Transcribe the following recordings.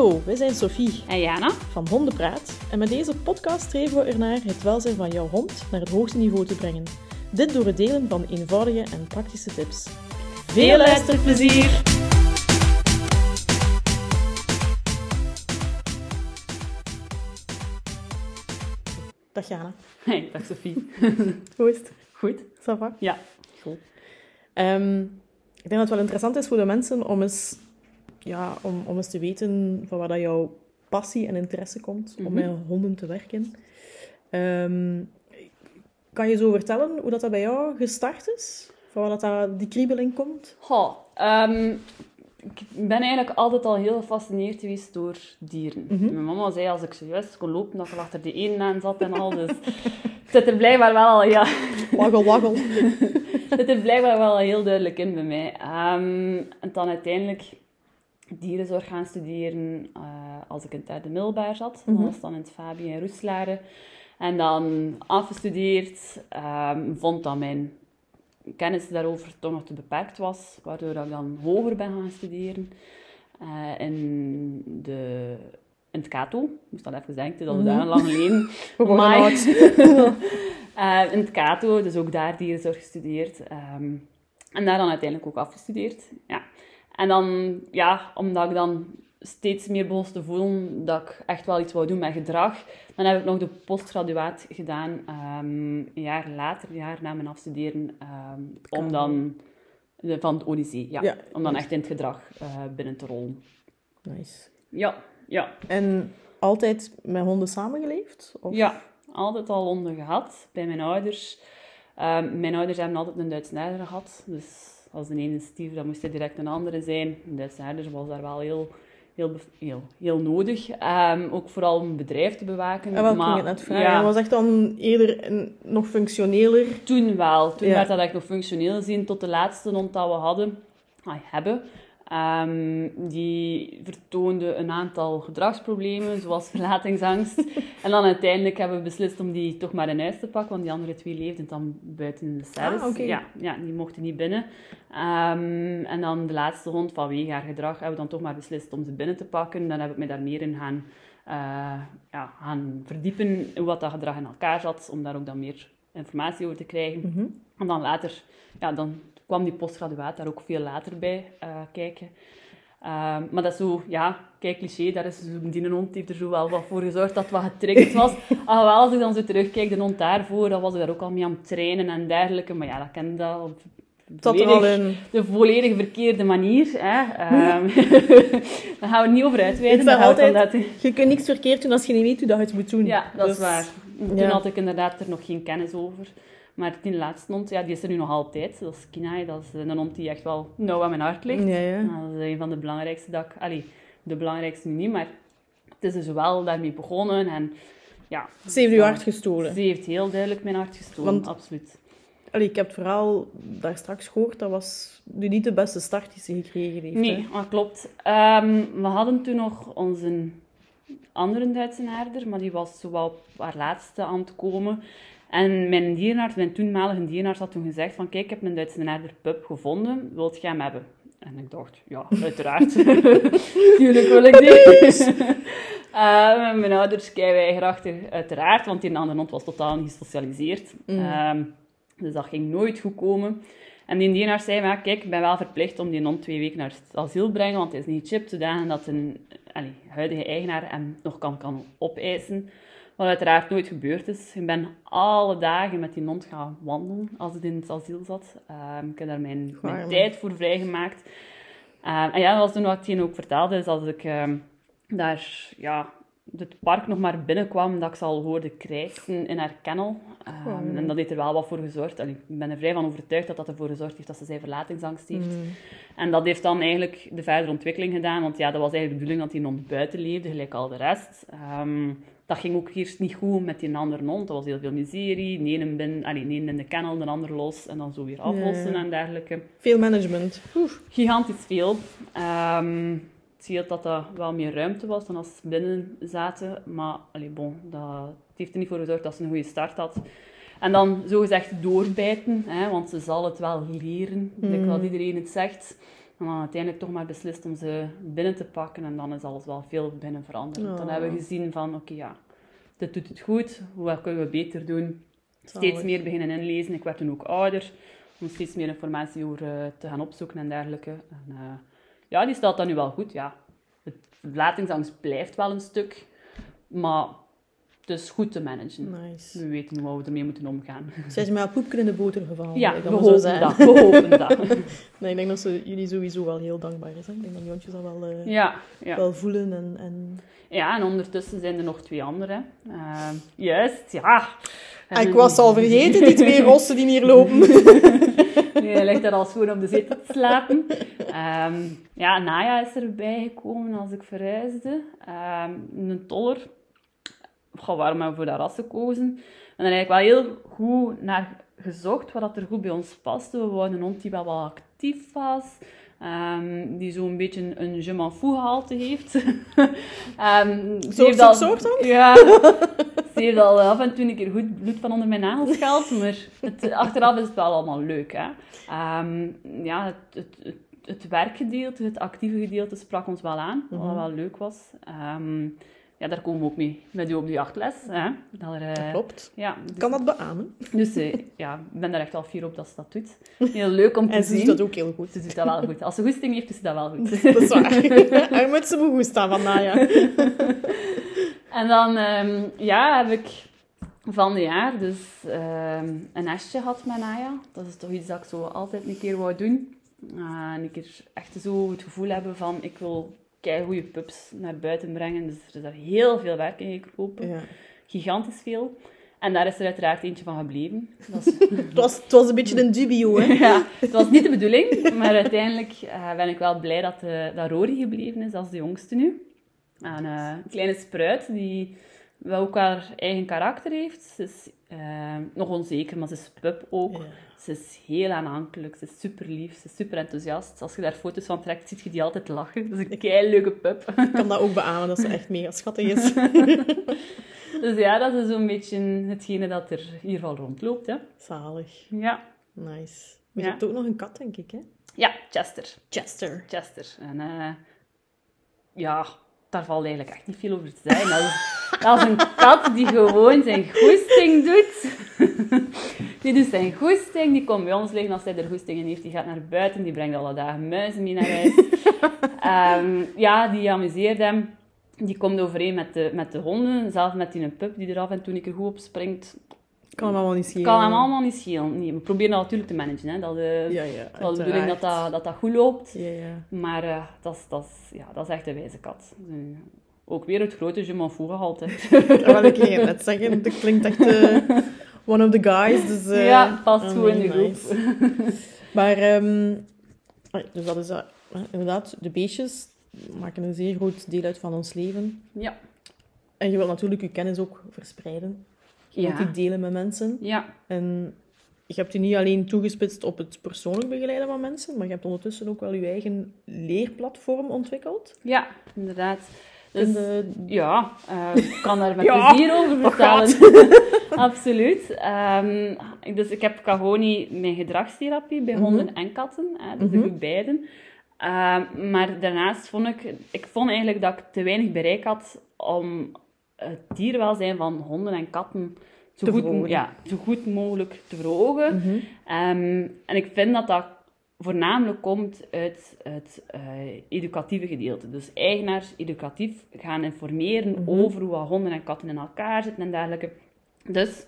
Hallo, wij zijn Sophie En Jana? van Hondenpraat en met deze podcast streven we ernaar het welzijn van jouw hond naar het hoogste niveau te brengen. Dit door het delen van eenvoudige en praktische tips. Veel luisterplezier! Dag Jana, Hey, dag Sophie. hoe is het? Goed? Ça va? Ja. Goed. Ehm, ik denk dat het wel interessant is voor de mensen om eens, ja, om, om eens te weten van waar dat jouw passie en interesse komt om Mhm. met honden te werken. Ehm, kan je zo vertellen hoe dat, dat bij jou gestart is? Van waar dat, dat die kriebeling komt? Goh, ehm, ik ben eigenlijk altijd al heel gefascineerd geweest door dieren. Mhm. Mijn mama zei als ik zojuist kon lopen dat ik er achter de ene aan zat en al. Dus het zit er blijkbaar wel al, ja, Waggel, waggel. het zit er blijkbaar wel heel duidelijk in bij mij. Ehm, en dan uiteindelijk dierenzorg gaan studeren eh, als ik in het derde middelbaar zat. Mhm. Dat was dan in het Fabi in Roeslaren. En dan afgestudeerd, ehm, vond dat mijn kennis daarover toch nog te beperkt was, waardoor ik dan hoger ben gaan studeren. eh, in, de, in het Kato. Ik moest dat even denken, dat we daar Mhm. lang geleden. Amai. oud. Eh, in het Kato, dus ook daar dierenzorg gestudeerd. Ehm, en daar dan uiteindelijk ook afgestudeerd. Ja. En dan, ja, omdat ik dan steeds meer begon te voelen dat ik echt wel iets wou doen met gedrag, dan heb ik nog de postgraduaat gedaan, ehm, een jaar later, een jaar na mijn afstuderen, ehm, om dan, de, van het Odyssee, ja, Ja. om dan echt in het gedrag eh, binnen te rollen. Nice. Ja, ja. En altijd met honden samengeleefd? Of? Ja, altijd al honden gehad bij mijn ouders. Ehm, mijn ouders hebben altijd een Duitse herder gehad. Dus als de ene stierf, dan moest er direct een andere zijn. Duitse herder was daar wel heel, heel, heel, heel nodig. Ehm, ook vooral om een bedrijf te bewaken. En wat maar, ging het net vragen? ja, Dat was echt dan eerder een, nog functioneler. toen wel. Toen Ja. werd dat echt nog functioneel gezien. Tot de laatste hond dat we hadden, ah, hebben. Ehm, die vertoonde een aantal gedragsproblemen, zoals verlatingsangst. en dan uiteindelijk hebben we beslist om die toch maar in huis te pakken, want die andere twee leefden dan buiten in de service. Ah, ja, ja, die mochten niet binnen. Ehm, en dan de laatste hond, vanwege haar gedrag, hebben we dan toch maar beslist om ze binnen te pakken. Dan heb ik me daar meer in gaan, eh, ja, gaan verdiepen, hoe wat dat gedrag in elkaar zat, om daar ook dan meer informatie over te krijgen. Mhm. En dan later, ja, dan kwam die postgraduaat daar ook veel later bij eh, kijken. Ehm, maar dat is zo, ja, kijk cliché, daar is zo, die hond heeft er zo wel wat voor gezorgd dat wat getriggerd was. Alhoewel, als ik dan zo terugkijk, de hond daarvoor, dan was ik daar ook al mee aan het trainen en dergelijke. Maar ja, dat kende dat op al in. de volledig verkeerde manier. Hè. Ehm, daar gaan we het niet over uitweiden. altijd, je kunt niks verkeerd doen als je niet weet hoe dat je het moet doen. ja, dat Dus- is waar. Toen ja. had ik inderdaad er nog geen kennis over. Maar die laatste hond, ja, die is er nu nog altijd. Dat is Kina, dat is een hond die echt wel nauw aan mijn hart ligt. Ja, ja. Nou, dat is een van de belangrijkste dat ik... Allee, de belangrijkste nu niet, maar het is dus wel daarmee begonnen. En ja, Ze heeft uw hart gestolen. ze heeft heel duidelijk mijn hart gestolen, Want- absoluut. Allee, ik heb het verhaal daar straks gehoord. Dat was nu niet de beste start die ze gekregen heeft. Nee, dat klopt. Ehm, we hadden toen nog onze andere Duitse herder, maar die was zo wel op haar laatste aan het komen. En mijn dierenarts, mijn toenmalige dierenarts, had toen gezegd van kijk, ik heb een Duitse herder pup gevonden, wilt je hem hebben? En ik dacht, ja, uiteraard. Tuurlijk wil ik die. Eh, mijn ouders weigerachtig, uiteraard, want die andere hond was totaal niet gesocialiseerd. Mm. Ehm, dus dat ging nooit goed komen. En die dierenarts zei, maar, kijk, ik ben wel verplicht om die hond twee weken naar het asiel te brengen, want hij is niet gechipt, zodanig dat een allee, huidige eigenaar hem nog kan, kan opeisen. Wat uiteraard nooit gebeurd is. Ik ben alle dagen met die hond gaan wandelen als het in het asiel zat. Ehm, ik heb daar mijn, tijd voor vrijgemaakt. Ehm, en ja, dat was toen wat tegen ook vertelde, is als ik ehm, daar ja, het park nog maar binnenkwam, dat ik ze al hoorde krijsen in haar kennel. Ehm, Oh. En dat heeft er wel wat voor gezorgd. Allee, ik ben er vrij van overtuigd dat dat ervoor gezorgd heeft dat ze zijn verlatingsangst heeft. Mm. En dat heeft dan eigenlijk de verdere ontwikkeling gedaan, want ja, dat was eigenlijk de bedoeling dat die hond buiten leefde, gelijk al de rest. Ehm, dat ging ook eerst niet goed met die andere hond. Dat was heel veel miserie. De ene, bin, allee, de ene in de kennel, de ander los en dan zo weer aflossen en dergelijke. Veel management. Oeh. Gigantisch veel. Ehm het scheelt dat dat wel meer ruimte was dan als ze binnen zaten. Maar allee, bon, dat, het heeft er niet voor gezorgd dat ze een goede start had. En dan zogezegd doorbijten, hè, want ze zal het wel leren. Mm. dat iedereen het zegt. En dan uiteindelijk toch maar beslist om ze binnen te pakken. En dan is alles wel veel binnen veranderd. Dan Oh. hebben we gezien van, oké ja, dit doet het goed. Wat kunnen we beter doen? Steeds meer beginnen inlezen. Ik werd toen ook ouder. Om steeds meer informatie over eh, te gaan opzoeken en dergelijke. En, eh, ja, die staat dan nu wel goed. Ja, het verlatingsangst blijft wel een stuk. Maar het is goed te managen. Nice. We weten hoe we ermee moeten omgaan. Zijn ze met haar poepje in de boter gevallen? Ja, we hopen zeggen. dat. We hopen dat. Nee, ik denk dat ze jullie sowieso wel heel dankbaar is. Hè? Ik denk dat Jontje dat wel, eh, Ja, ja. wel voelen. En, en... ja, en ondertussen zijn er nog twee anderen. Ehm, juist, ja. Ah, ik was al vergeten, die twee rossen die hier lopen. Nee, hij ligt daar al schoon op de zetel te slapen. Ehm, ja, Naya is erbij gekomen als ik verhuisde. Ehm, een toller. Goh, waarom hebben we voor dat ras gekozen? En heb ik wel heel goed naar gezocht, wat er goed bij ons paste. We wouden een hond die wel actief was. Ehm, die zo'n beetje een, een je m'en fous gehalte heeft. Ehm, ze Soort- heeft al- soort hond? Ja, ze heeft al af en toe een keer goed bloed van onder mijn nagels gehaald, maar het, achteraf is het wel allemaal leuk. Hè? Ehm, ja, het, het, het, het werkgedeelte, het actieve gedeelte sprak ons wel aan, wat Mhm. wel leuk was. Ehm, ja, daar komen we ook mee met u op de jachtles. Hè? Dat, er, eh, Dat klopt. Ja, Ik dus, kan dat beamen. dus eh, ja, ik ben daar echt wel fier op dat ze dat doet. Heel leuk om te En ze zien. doet dat ook heel goed. Ze doet dat wel goed. Als ze goesting heeft, doet ze dat wel goed. Dat is waar. Hij moet ze goed staan van Naya. En dan ehm, ja, heb ik van de jaar dus ehm, een nestje gehad met Naya. Dat is toch iets dat ik zo altijd een keer wou doen. Uh, en een keer echt zo het gevoel hebben van ik wil goede pups naar buiten brengen. Dus er is daar heel veel werk in gekropen. Ja. Gigantisch veel. En daar is er uiteraard eentje van gebleven. Dat is Het, was, het was een beetje een dubio, hè? ja, het was niet de bedoeling, maar uiteindelijk eh, ben ik wel blij dat, eh, dat Rory gebleven is als de jongste nu. En, eh, een kleine spruit die wel ook haar eigen karakter heeft. Ze is eh, nog onzeker, maar ze is pup ook. Ja. Ze is heel aanhankelijk, ze is super lief, ze is super enthousiast. Als je daar foto's van trekt, ziet je die altijd lachen. Dat is een kei leuke pup. Ik kan dat ook beamen, dat ze echt mega schattig is. Dus ja, dat is zo'n beetje hetgene dat er hier wel rondloopt. Hè. Zalig. Ja. Nice. Maar je Ja. hebt ook nog een kat, denk ik, hè? ja, Chester. Chester. Chester. En eh, ja, daar valt eigenlijk echt niet veel over te zeggen. Dat is, dat is een kat die gewoon zijn goesting doet. die doet zijn goesting, die komt bij ons liggen als hij er goesting in heeft. Die gaat naar buiten, die brengt alle dagen muizen mee naar huis. Ehm, ja, die amuseert hem. Die komt overeen met de, met de honden, zelf met die een pup die er af en toe een keer goed op springt. Kan hem allemaal niet schelen. Kan hem allemaal niet schelen. Nee, we proberen dat natuurlijk te managen. Hè. Dat, eh, Ja, ja. dat is de bedoeling dat dat, dat dat goed loopt. Ja, ja. Maar eh, dat, is, dat, is, ja, dat is echt een wijze kat. Dus, ook weer het grote je m'en gehalte. Dat wil ik net zeggen. Dat klinkt echt eh, one of the guys. Dus, ja, past ah, goed in de groep. nice. Maar, ehm, dus dat is dat. inderdaad, de beestjes maken een zeer groot deel uit van ons leven. Ja. En je wilt natuurlijk je kennis ook verspreiden. Je Ja. die delen met mensen. Ja, En je hebt je niet alleen toegespitst op het persoonlijk begeleiden van mensen, maar je hebt ondertussen ook wel je eigen leerplatform ontwikkeld. ja, inderdaad. Dus, ja, eh, ik kan daar met Ja, plezier over dat vertellen. Absoluut. Ehm, dus ik heb Cagoni mijn gedragstherapie bij Mhm. honden en katten. Hè, dus Mhm. ik doe beiden. Ehm, maar daarnaast vond ik... Ik vond eigenlijk dat ik te weinig bereik had om het dierwelzijn van honden en katten zo, goed, ja, zo goed mogelijk te verhogen. mhm. Ehm, en ik vind dat dat voornamelijk komt uit het eh, educatieve gedeelte. Dus eigenaars educatief gaan informeren Mhm. over hoe honden en katten in elkaar zitten en dergelijke. Dus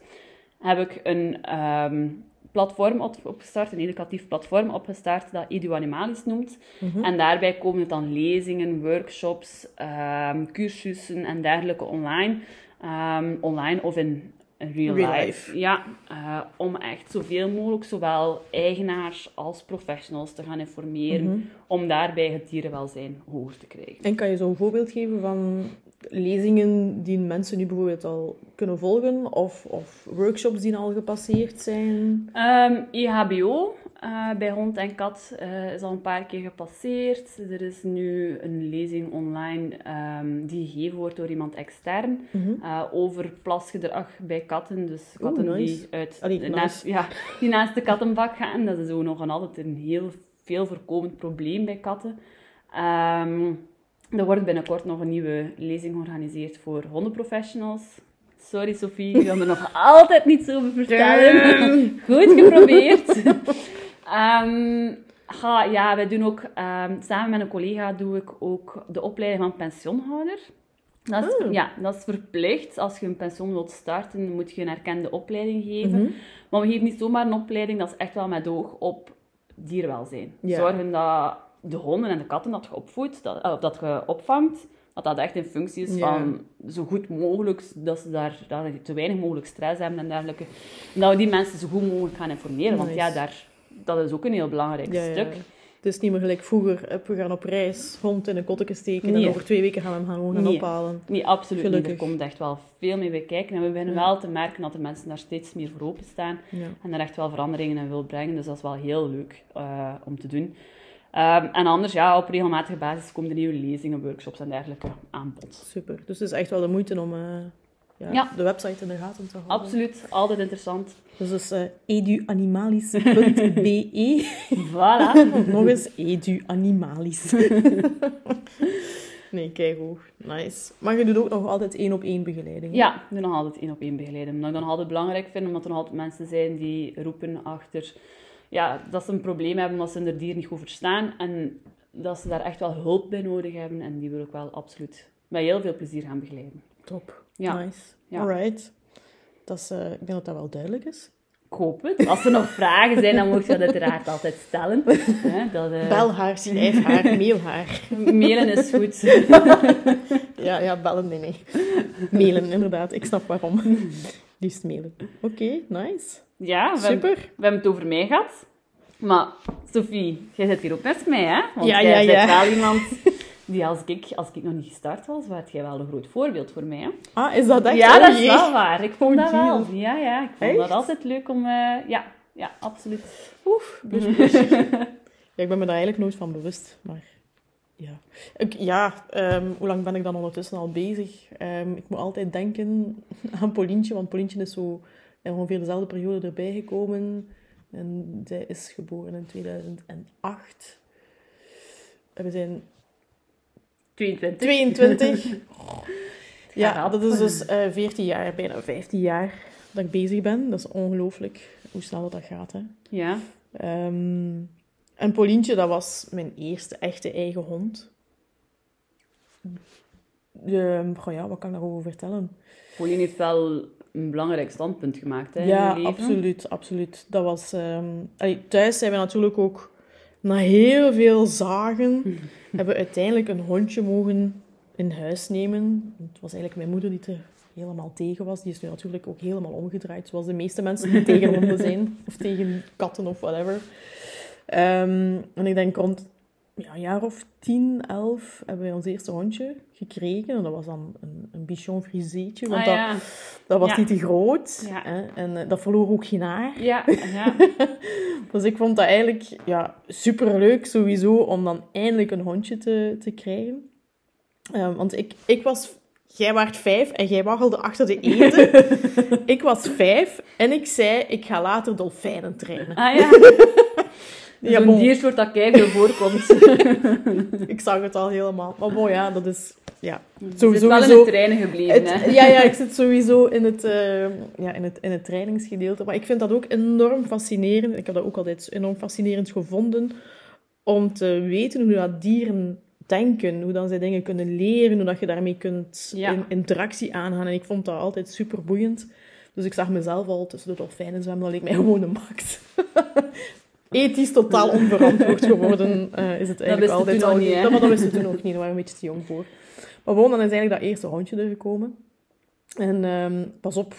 heb ik een ehm, platform op- opgestart, een educatief platform opgestart dat Edu Animalis noemt. Mhm. En daarbij komen het dan lezingen, workshops, ehm, cursussen en dergelijke online. Ehm, online of in real, Real life. life. Ja, eh, om echt zoveel mogelijk, zowel eigenaars als professionals, te gaan informeren. Mhm. Om daarbij het dierenwelzijn hoger te krijgen. En kan je zo een voorbeeld geven van lezingen die mensen nu bijvoorbeeld al kunnen volgen, of, of workshops die al gepasseerd zijn? Ehm EHBO eh, bij hond en kat eh, is al een paar keer gepasseerd. Er is nu een lezing online ehm, die gegeven wordt door iemand extern Mhm. eh, over plasgedrag bij katten. Dus katten nice. die, uit, Allee, nice. naast, ja, die naast de kattenbak gaan. Dat is ook nog altijd een heel veel voorkomend probleem bij katten. Ehm, er wordt binnenkort nog een nieuwe lezing georganiseerd voor hondenprofessionals. Sorry Sophie, ik wil er nog altijd niets over vertellen. Goed geprobeerd. Ehm, ja, wij doen ook, ehm, samen met een collega doe ik ook de opleiding van pensioenhouder. Dat is, Oh. Ja, dat is verplicht. Als je een pensioen wilt starten, moet je een erkende opleiding geven. Mhm. Maar we geven niet zomaar een opleiding, dat is echt wel met oog op dierwelzijn. Zorgen dat de honden en de katten dat je opvoedt, dat, of dat je opvangt, dat dat echt in functie is Ja. van zo goed mogelijk, dat ze daar te weinig mogelijk stress hebben en dergelijke. En dat we die mensen zo goed mogelijk gaan informeren, want ja, daar, dat is ook een heel belangrijk Ja, stuk. Het is niet meer gelijk vroeger. We gaan op reis, hond in een kotteke steken Nee. en over twee weken gaan we hem gaan, gewoon gaan Nee. ophalen. Nee, absoluut niet. Gelukkig. Er komt echt wel veel mee bij kijken. En we beginnen Ja. wel te merken dat de mensen daar steeds meer voor openstaan. Ja. En daar echt wel veranderingen in wil brengen. Dus dat is wel heel leuk eh, om te doen. Ehm, en anders, ja, op regelmatige basis komen er nieuwe lezingen, workshops en dergelijke aan bod. Super. Dus het is echt wel de moeite om eh, ja, Ja. de website in de gaten te houden. Absoluut, altijd interessant. Dus dat is eh, eduanimalis.be. Voilà. Nog eens eduanimalis. nee, kijk hoog. Nice. Maar je doet ook nog altijd één op één begeleiding. hè? Ja, ik doe nog altijd één op één begeleiden. Omdat ik dan altijd belangrijk vind, omdat er nog altijd mensen zijn die roepen achter ja, dat ze een probleem hebben omdat ze hun dier niet goed verstaan. En dat ze daar echt wel hulp bij nodig hebben. En die wil ik wel absoluut met heel veel plezier gaan begeleiden. Top. Ja. Nice. Ja. Alright. Dat is, eh, ik denk dat dat wel duidelijk is. Ik hoop het. Als er nog vragen zijn, dan mocht je dat uiteraard altijd stellen. Hè, dat, eh, Bel haar, schrijf haar, mail haar. Mailen is goed. Ja, ja, bellen, nee, nee. Mailen, inderdaad. Ik snap waarom. Liefst mailen. Oké, nice. Ja, we, hebben- Super. we hebben het over mij gehad. Maar Sophie, jij zit hier ook naast mij, hè? Want Ja, jij ja, bent ja. wel iemand die, als ik, als ik nog niet gestart was, was jij wel een groot voorbeeld voor mij, hè? Ah, is dat echt? ja, Oh, dat is jee. wel waar. Ik vond Oh, dat wel. Ja, ja. Ik vond Echt? dat altijd leuk om... eh, ja, ja, absoluut. Oef, blush, blush. ja, ik ben me daar eigenlijk nooit van bewust, maar... Ja, ik, ja ehm, hoe lang ben ik dan ondertussen al bezig? Ehm, ik moet altijd denken aan Paulientje, want Paulientje is zo in ongeveer dezelfde periode erbij gekomen. En zij is geboren in 2008. En we zijn 22. 22. Ja, dat is dus eh 14 jaar, bijna 15 jaar dat ik bezig ben. Dat is ongelooflijk hoe snel dat gaat, hè. Ja. Ehm, en Paulientje, dat was mijn eerste echte eigen hond. Ehm, goh ja, wat kan ik daarover vertellen? Pauline heeft wel een belangrijk standpunt gemaakt, hè, in ja, je leven. absoluut, absoluut. Dat was... ehm, allee, thuis zijn we natuurlijk ook... Na heel veel zagen hebben we uiteindelijk een hondje mogen in huis nemen. Het was eigenlijk mijn moeder die er helemaal tegen was. Die is nu natuurlijk ook helemaal omgedraaid, zoals de meeste mensen die tegen honden zijn. Of tegen katten of whatever. Ehm, en ik denk rond ja, een jaar of tien, elf hebben wij ons eerste hondje gekregen. En dat was dan een, een bichon friseetje, want Ah, dat, ja. dat was Ja. niet te groot. Ja. Hè? En eh, dat verloor ook geen haar. Ja, ja. Dus ik vond dat eigenlijk ja, superleuk sowieso om dan eindelijk een hondje te, te krijgen. Eh, want ik, ik was... Jij waart vijf en jij waggelde achter de eten. ik was vijf en ik zei, ik ga later dolfijnen trainen. Ah ja. Ja, Zo'n diersoort dat keiveel voorkomt. Ik zag het al helemaal. Maar bon, ja, dat is... Ja, Het is sowieso... wel in het treinen gebleven, Het- hè. ja, ja, ik zit sowieso in het, eh, ja, in, het, in het trainingsgedeelte. Maar ik vind dat ook enorm fascinerend. Ik heb dat ook altijd enorm fascinerend gevonden. Om te weten hoe dat dieren denken. Hoe dat zij dingen kunnen leren. Hoe dat je daarmee kunt Ja. in interactie aangaan. En ik vond dat altijd super boeiend. Dus ik zag mezelf al tussen de dolfijnen zwemmen. Dat leek mij gewoon een max. Ethisch totaal onverantwoord geworden eh, is het eigenlijk altijd al. niet, dat, maar dat wist je toen ook niet. Daar waren we een beetje te jong voor. Maar gewoon, dan is eigenlijk dat eerste hondje er gekomen. En ehm, pas op,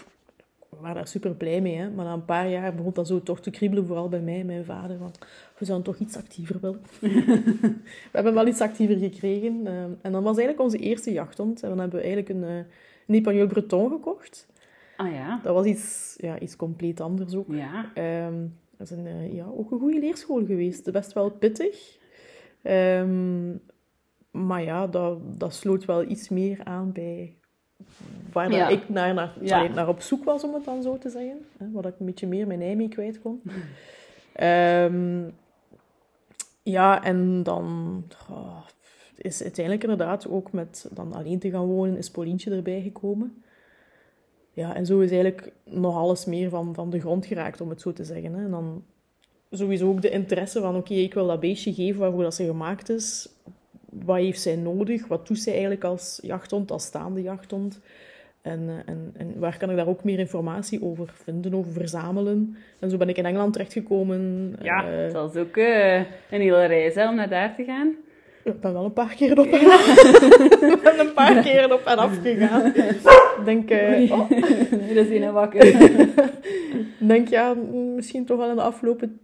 we waren daar super blij mee. Hè? Maar na een paar jaar begon dat zo toch te kriebelen, vooral bij mij en mijn vader. Van, we zouden toch iets actiever willen. we hebben wel iets actiever gekregen. ehm, en dan was eigenlijk onze eerste jachthond. En dan hebben we eigenlijk een, uh, een Espagnol Breton gekocht. Ah ja. Dat was iets, ja, iets compleet anders ook. Ja. Ehm, dat is een, eh, ja, ook een goede leerschool geweest. Best wel pittig. Ehm, maar ja, dat, dat sloot wel iets meer aan bij waar Ja. ik naar, naar, Ja. naar op zoek was, om het dan zo te zeggen. Hè, waar ik een beetje meer mijn ei mee kwijt kon. Ehm, Ja, en dan oh, is uiteindelijk inderdaad ook met dan alleen te gaan wonen, is Paulientje erbij gekomen. Ja, en zo is eigenlijk nog alles meer van, van de grond geraakt, om het zo te zeggen. Hè. En dan sowieso ook de interesse van, oké, ik wil dat beestje geven waarvoor dat ze gemaakt is. Wat heeft zij nodig? Wat doet zij eigenlijk als jachthond, als staande jachthond? En, eh, en, en waar kan ik daar ook meer informatie over vinden, over verzamelen? En zo ben ik in Engeland terechtgekomen. Ja, Eh, dat is ook eh, een hele reis hè, om naar daar te gaan. Ik ben wel een paar keer op en af. ik ben een paar keer op en af gegaan. Ik denk, eh, oh, Er is een wakker. denk, ja, misschien toch wel in de afgelopen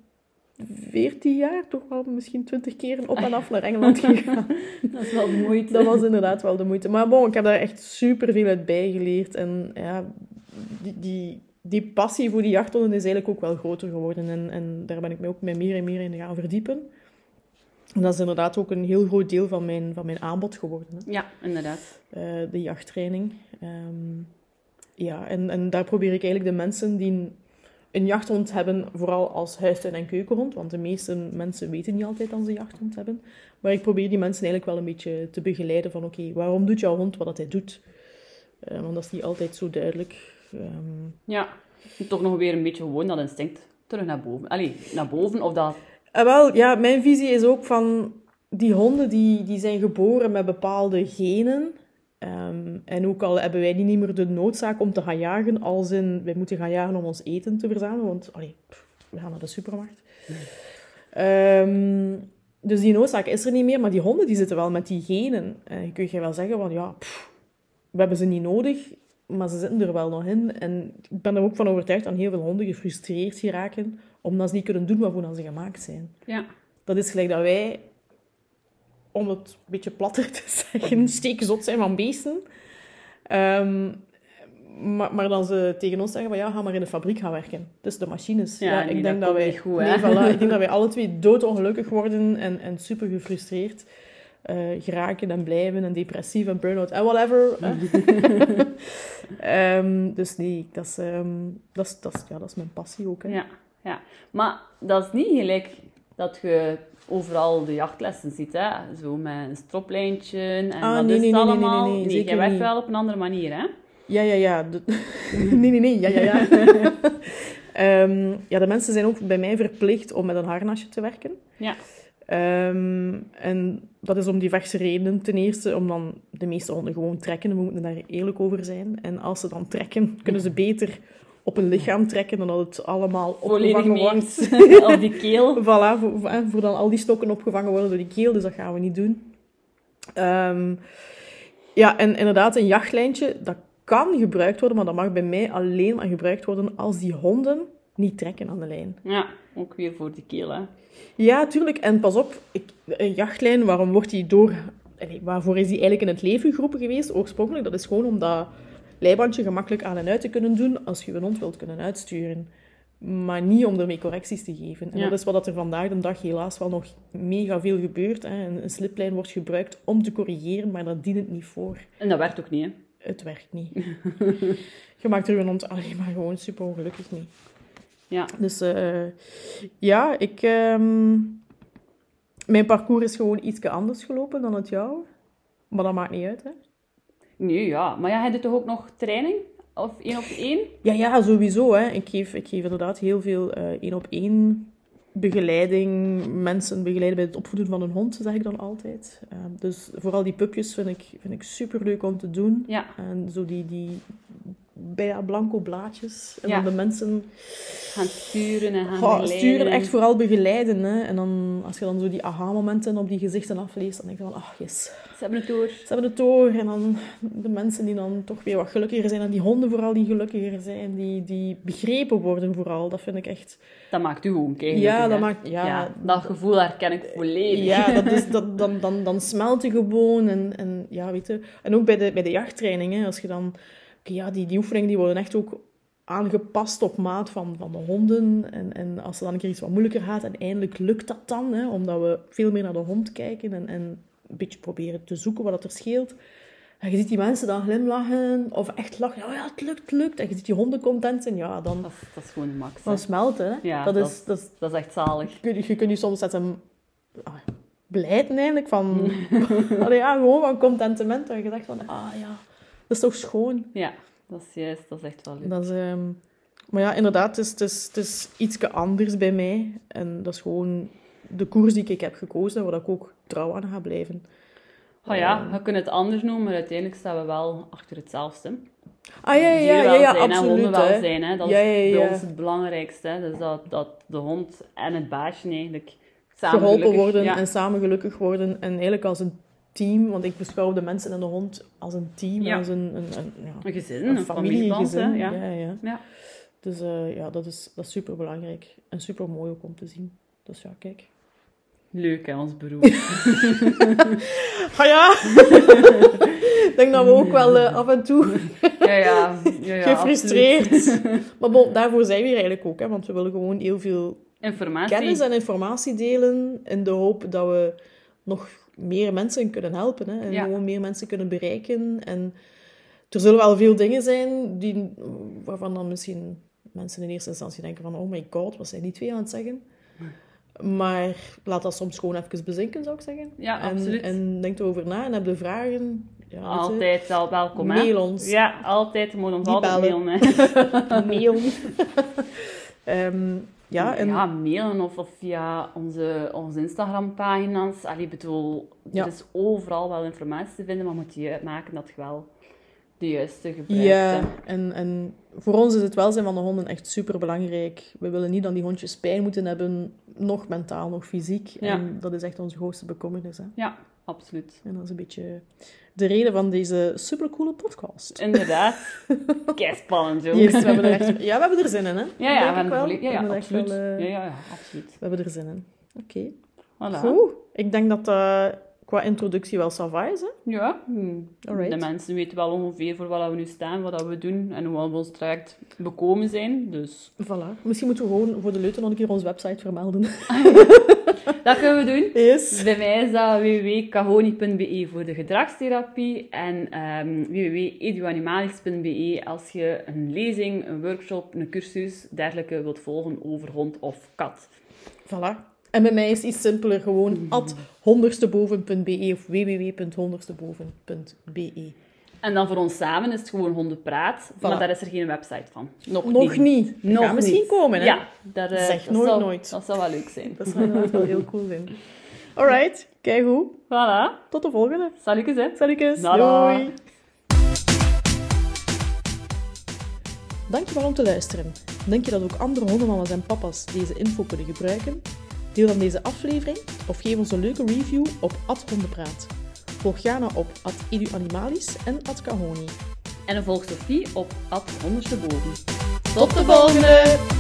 14 jaar, toch wel misschien 20 keer op en af naar Engeland gegaan. dat is wel de moeite. Dat was inderdaad wel de moeite. Maar bon, ik heb daar echt super veel uit bijgeleerd. En ja, die, die, die passie voor die jachthonden is eigenlijk ook wel groter geworden. En, en daar ben ik me ook mee meer en meer in gaan verdiepen. En dat is inderdaad ook een heel groot deel van mijn, van mijn aanbod geworden. Hè? Ja, inderdaad. Eh, de jachttraining. Ehm, ja, en, en daar probeer ik eigenlijk de mensen die een, jachthond hebben, vooral als huistuin- en keukenhond, want de meeste mensen weten niet altijd dat ze een jachthond hebben. Maar ik probeer die mensen eigenlijk wel een beetje te begeleiden van oké, waarom doet jouw hond wat dat hij doet? Eh, want dat is niet altijd zo duidelijk. Ehm, Ja, toch nog weer een beetje gewoon dat instinct terug naar boven. Allee, naar boven of dat... En wel, ja, mijn visie is ook van die honden die, die zijn geboren met bepaalde genen. Ehm, en ook al hebben wij niet meer de noodzaak om te gaan jagen, als in wij moeten gaan jagen om ons eten te verzamelen, want allee, we gaan naar de supermarkt. Ehm, dus die noodzaak is er niet meer, maar die honden die zitten wel met die genen. En je kunt je wel zeggen van ja, we hebben ze niet nodig, maar ze zitten er wel nog in. En ik ben er ook van overtuigd dat heel veel honden gefrustreerd geraken omdat ze niet kunnen doen waarvoor ze gemaakt zijn. Ja. Dat is gelijk dat wij, om het een beetje platter te zeggen, steekzot zijn van beesten. Ehm, maar, maar dan ze tegen ons zeggen van ja, ga maar in de fabriek gaan werken. Dus de machines. Ja, nee, ik denk dat wij, goed, nee, voilà, ik denk dat wij alle twee doodongelukkig worden en, en super gefrustreerd eh, geraken en blijven en depressief en burn-out en whatever. hè. Ehm, dus nee, dat is, ehm, dat, is, dat, is, ja, dat is mijn passie ook. Hè. Ja, ja. Maar dat is niet gelijk dat je overal de jachtlessen ziet, hè? Zo met een stroplijntje en Ah, dat nee, is nee, nee, nee, nee, allemaal. nee, je werkt wel op een andere manier, hè? Ja, ja, ja. De- nee, nee, nee. Ja, ja, ja. Ehm, ja, de mensen zijn ook bij mij verplicht om met een harnasje te werken. Ja. Ehm, en dat is om diverse redenen. Ten eerste om dan de meeste honden gewoon trekken. We moeten daar eerlijk over zijn. En als ze dan trekken, kunnen ze beter op een lichaam trekken dan dat het allemaal Volledig opgevangen wordt. op die keel. Voilà, voor, voor, voor dan al die stokken opgevangen worden door die keel. Dus dat gaan we niet doen. Ehm, ja, en inderdaad, een jachtlijntje, dat kan gebruikt worden, maar dat mag bij mij alleen maar gebruikt worden als die honden niet trekken aan de lijn. Ja, ook weer voor die keel, hè? Ja, tuurlijk. En pas op, ik, een jachtlijn, waarom wordt die door... allee, waarvoor is die eigenlijk in het leven geroepen geweest, oorspronkelijk? Dat is gewoon om dat leibandje gemakkelijk aan en uit te kunnen doen als je een hond wilt kunnen uitsturen. Maar niet om ermee correcties te geven. En Ja. dat is wat er vandaag de dag helaas wel nog mega veel gebeurt. Hè. Een, een sliplijn wordt gebruikt om te corrigeren, maar dat dient het niet voor. En dat werkt ook niet, hè? Het werkt niet. je maakt er een hond alleen maar gewoon super ongelukkig mee. Ja. Dus eh, ja, ik, ehm, mijn parcours is gewoon iets anders gelopen dan het jouw. Maar dat maakt niet uit, hè? Nee, ja. Maar ja, hij doet toch ook nog training? Of één op één? Ja, ja, sowieso. Hè. Ik, geef, ik geef inderdaad heel veel eh, één-op-één begeleiding. Mensen begeleiden bij het opvoeden van een hond, zeg ik dan altijd. Eh, dus vooral die pupjes vind ik, vind ik super leuk om te doen. Ja. En zo die, die bijna blanco blaadjes. En Ja. dan de mensen Gaan sturen en gaan Goh, begeleiden. sturen, echt vooral begeleiden. Hè. En dan, als je dan zo die aha-momenten op die gezichten afleest, dan denk je van, ach yes, Ze hebben het door. ze hebben het door. En dan de mensen die dan toch weer wat gelukkiger zijn. En die honden vooral die gelukkiger zijn. Die, die begrepen worden vooral. Dat vind ik echt... Dat maakt u ook eigenlijk. Ja, hè? dat maakt... Ja, dat gevoel herken ik volledig. ja, dat is, dat, dan, dan, dan smelt je gewoon. En, en, ja, weet je. en ook bij de, bij de jachttraining, hè, als je dan... ja, die, die oefeningen die worden echt ook aangepast op maat van, van de honden. En, en als er dan een keer iets wat moeilijker gaat, en eindelijk lukt dat dan, hè, omdat we veel meer naar de hond kijken en, en een beetje proberen te zoeken wat er scheelt. En je ziet die mensen dan glimlachen of echt lachen. Oh ja, het lukt, het lukt. En je ziet die honden content zijn. Ja, dan, Dat, is, dat is gewoon max. dan smelt het. Hè. Ja, dat, dat is, dat is, Dat is echt zalig. je, kunt- je kunt je soms zetten ah, blijten eigenlijk. Van, allee, ja, gewoon van contentement. Dat je dacht van, ah ja, dat is toch schoon. Ja, dat is juist. Dat is echt wel leuk. Dat is, ehm, maar ja, inderdaad, het is, het is, het is iets anders bij mij. En dat is gewoon de koers die ik heb gekozen, waar ik ook trouw aan ga blijven. Oh ja, we kunnen het anders noemen, maar uiteindelijk staan we wel achter hetzelfde. Ah ja, ja, ja, ja, ja absoluut. En hondenwelzijn, hè. dat is bij ons het belangrijkste. Dus dat, dat de hond en het baasje eigenlijk samen Geholpen gelukkig- worden en samen gelukkig worden. En eigenlijk als een team, want ik beschouw de mensen en de hond als een team, Ja. als een, een, een, ja, Een gezin, een familie, gezin. Ja. Ja, ja. Ja. Dus eh, ja, dat is, dat is super belangrijk. En super mooi ook om te zien. Dus ja, kijk. Leuk, hè, ons beroep. Ah ja! Ik denk dat we ook wel eh, af en toe ja, ja, ja, ja gefrustreerd. absoluut. maar bon, daarvoor zijn we hier eigenlijk ook, hè, want we willen gewoon heel veel Informatie. kennis en informatie delen in de hoop dat we nog meer mensen kunnen helpen. Hè, en Ja. gewoon meer mensen kunnen bereiken. En er zullen wel veel dingen zijn die, waarvan dan misschien mensen in eerste instantie denken van oh my god, wat zijn die twee aan het zeggen? Maar laat dat soms gewoon even bezinken, zou ik zeggen. Ja, en, absoluut. En denk erover na en heb de vragen. Ja, je, Altijd wel welkom, hè. Mail ons. Ja, altijd. Je moet ons altijd mailen, hè. mail. Ehm, ja, en Ja, mailen of, of via onze, onze Instagram-pagina's. Allee, ik bedoel, Ja. er is overal wel informatie te vinden, maar moet je uitmaken dat je wel de juiste gebruikt. Ja, en, en voor ons is het welzijn van de honden echt super belangrijk. We willen niet dat die hondjes pijn moeten hebben, nog mentaal, nog fysiek. Ja. En dat is echt onze grootste bekommernis. Hè? Ja, absoluut. En dat is een beetje de reden van deze supercoole podcast. Inderdaad. Kei spannend, joh. Yes, we hebben er echt, ja, we hebben er zin in, hè? Ja, ja, we wel. ja, We ja, absoluut. wel, eh, ja, ja, absoluut. We hebben er zin in. Oké. Voilà. Goed. Ik denk dat dat qua introductie wel sava is, hè? Ja, hm. Alright. de mensen weten wel ongeveer voor wat we nu staan, wat we doen en hoe we ons traject bekomen zijn. Dus Voilà. Misschien moeten we gewoon voor de leuten nog een keer onze website vermelden. dat kunnen we doen. Yes. Bij mij is dat www.cahoni.be voor de gedragstherapie en www.eduanimalis.be als je een lezing, een workshop, een cursus, dergelijke wilt volgen over hond of kat. Voilà. En bij mij is iets simpeler, gewoon at honderdsteboven.be of www.honderdsteboven.be. En dan voor ons samen is het gewoon hondenpraat, maar daar is er geen website van. Nog, Nog niet. Nog Gaat misschien niet. komen, hè? Ja, daar, eh, Zeg dat nooit zou, nooit. Dat zou wel leuk zijn. Dat zou wel heel cool zijn. Alright, kijk hoe. Voilà. Tot de volgende. Salutjes, hè. Salutjes. Dada. Doei. Dankjewel om te luisteren. Denk je dat ook andere hondenmama's en papa's deze info kunnen gebruiken? Deel dan deze aflevering of geef ons een leuke review op @hondenpraat. Volg Jana op @eduanimalis en @kahoni. En volg Sophie op at ondersteboven. Tot de volgende!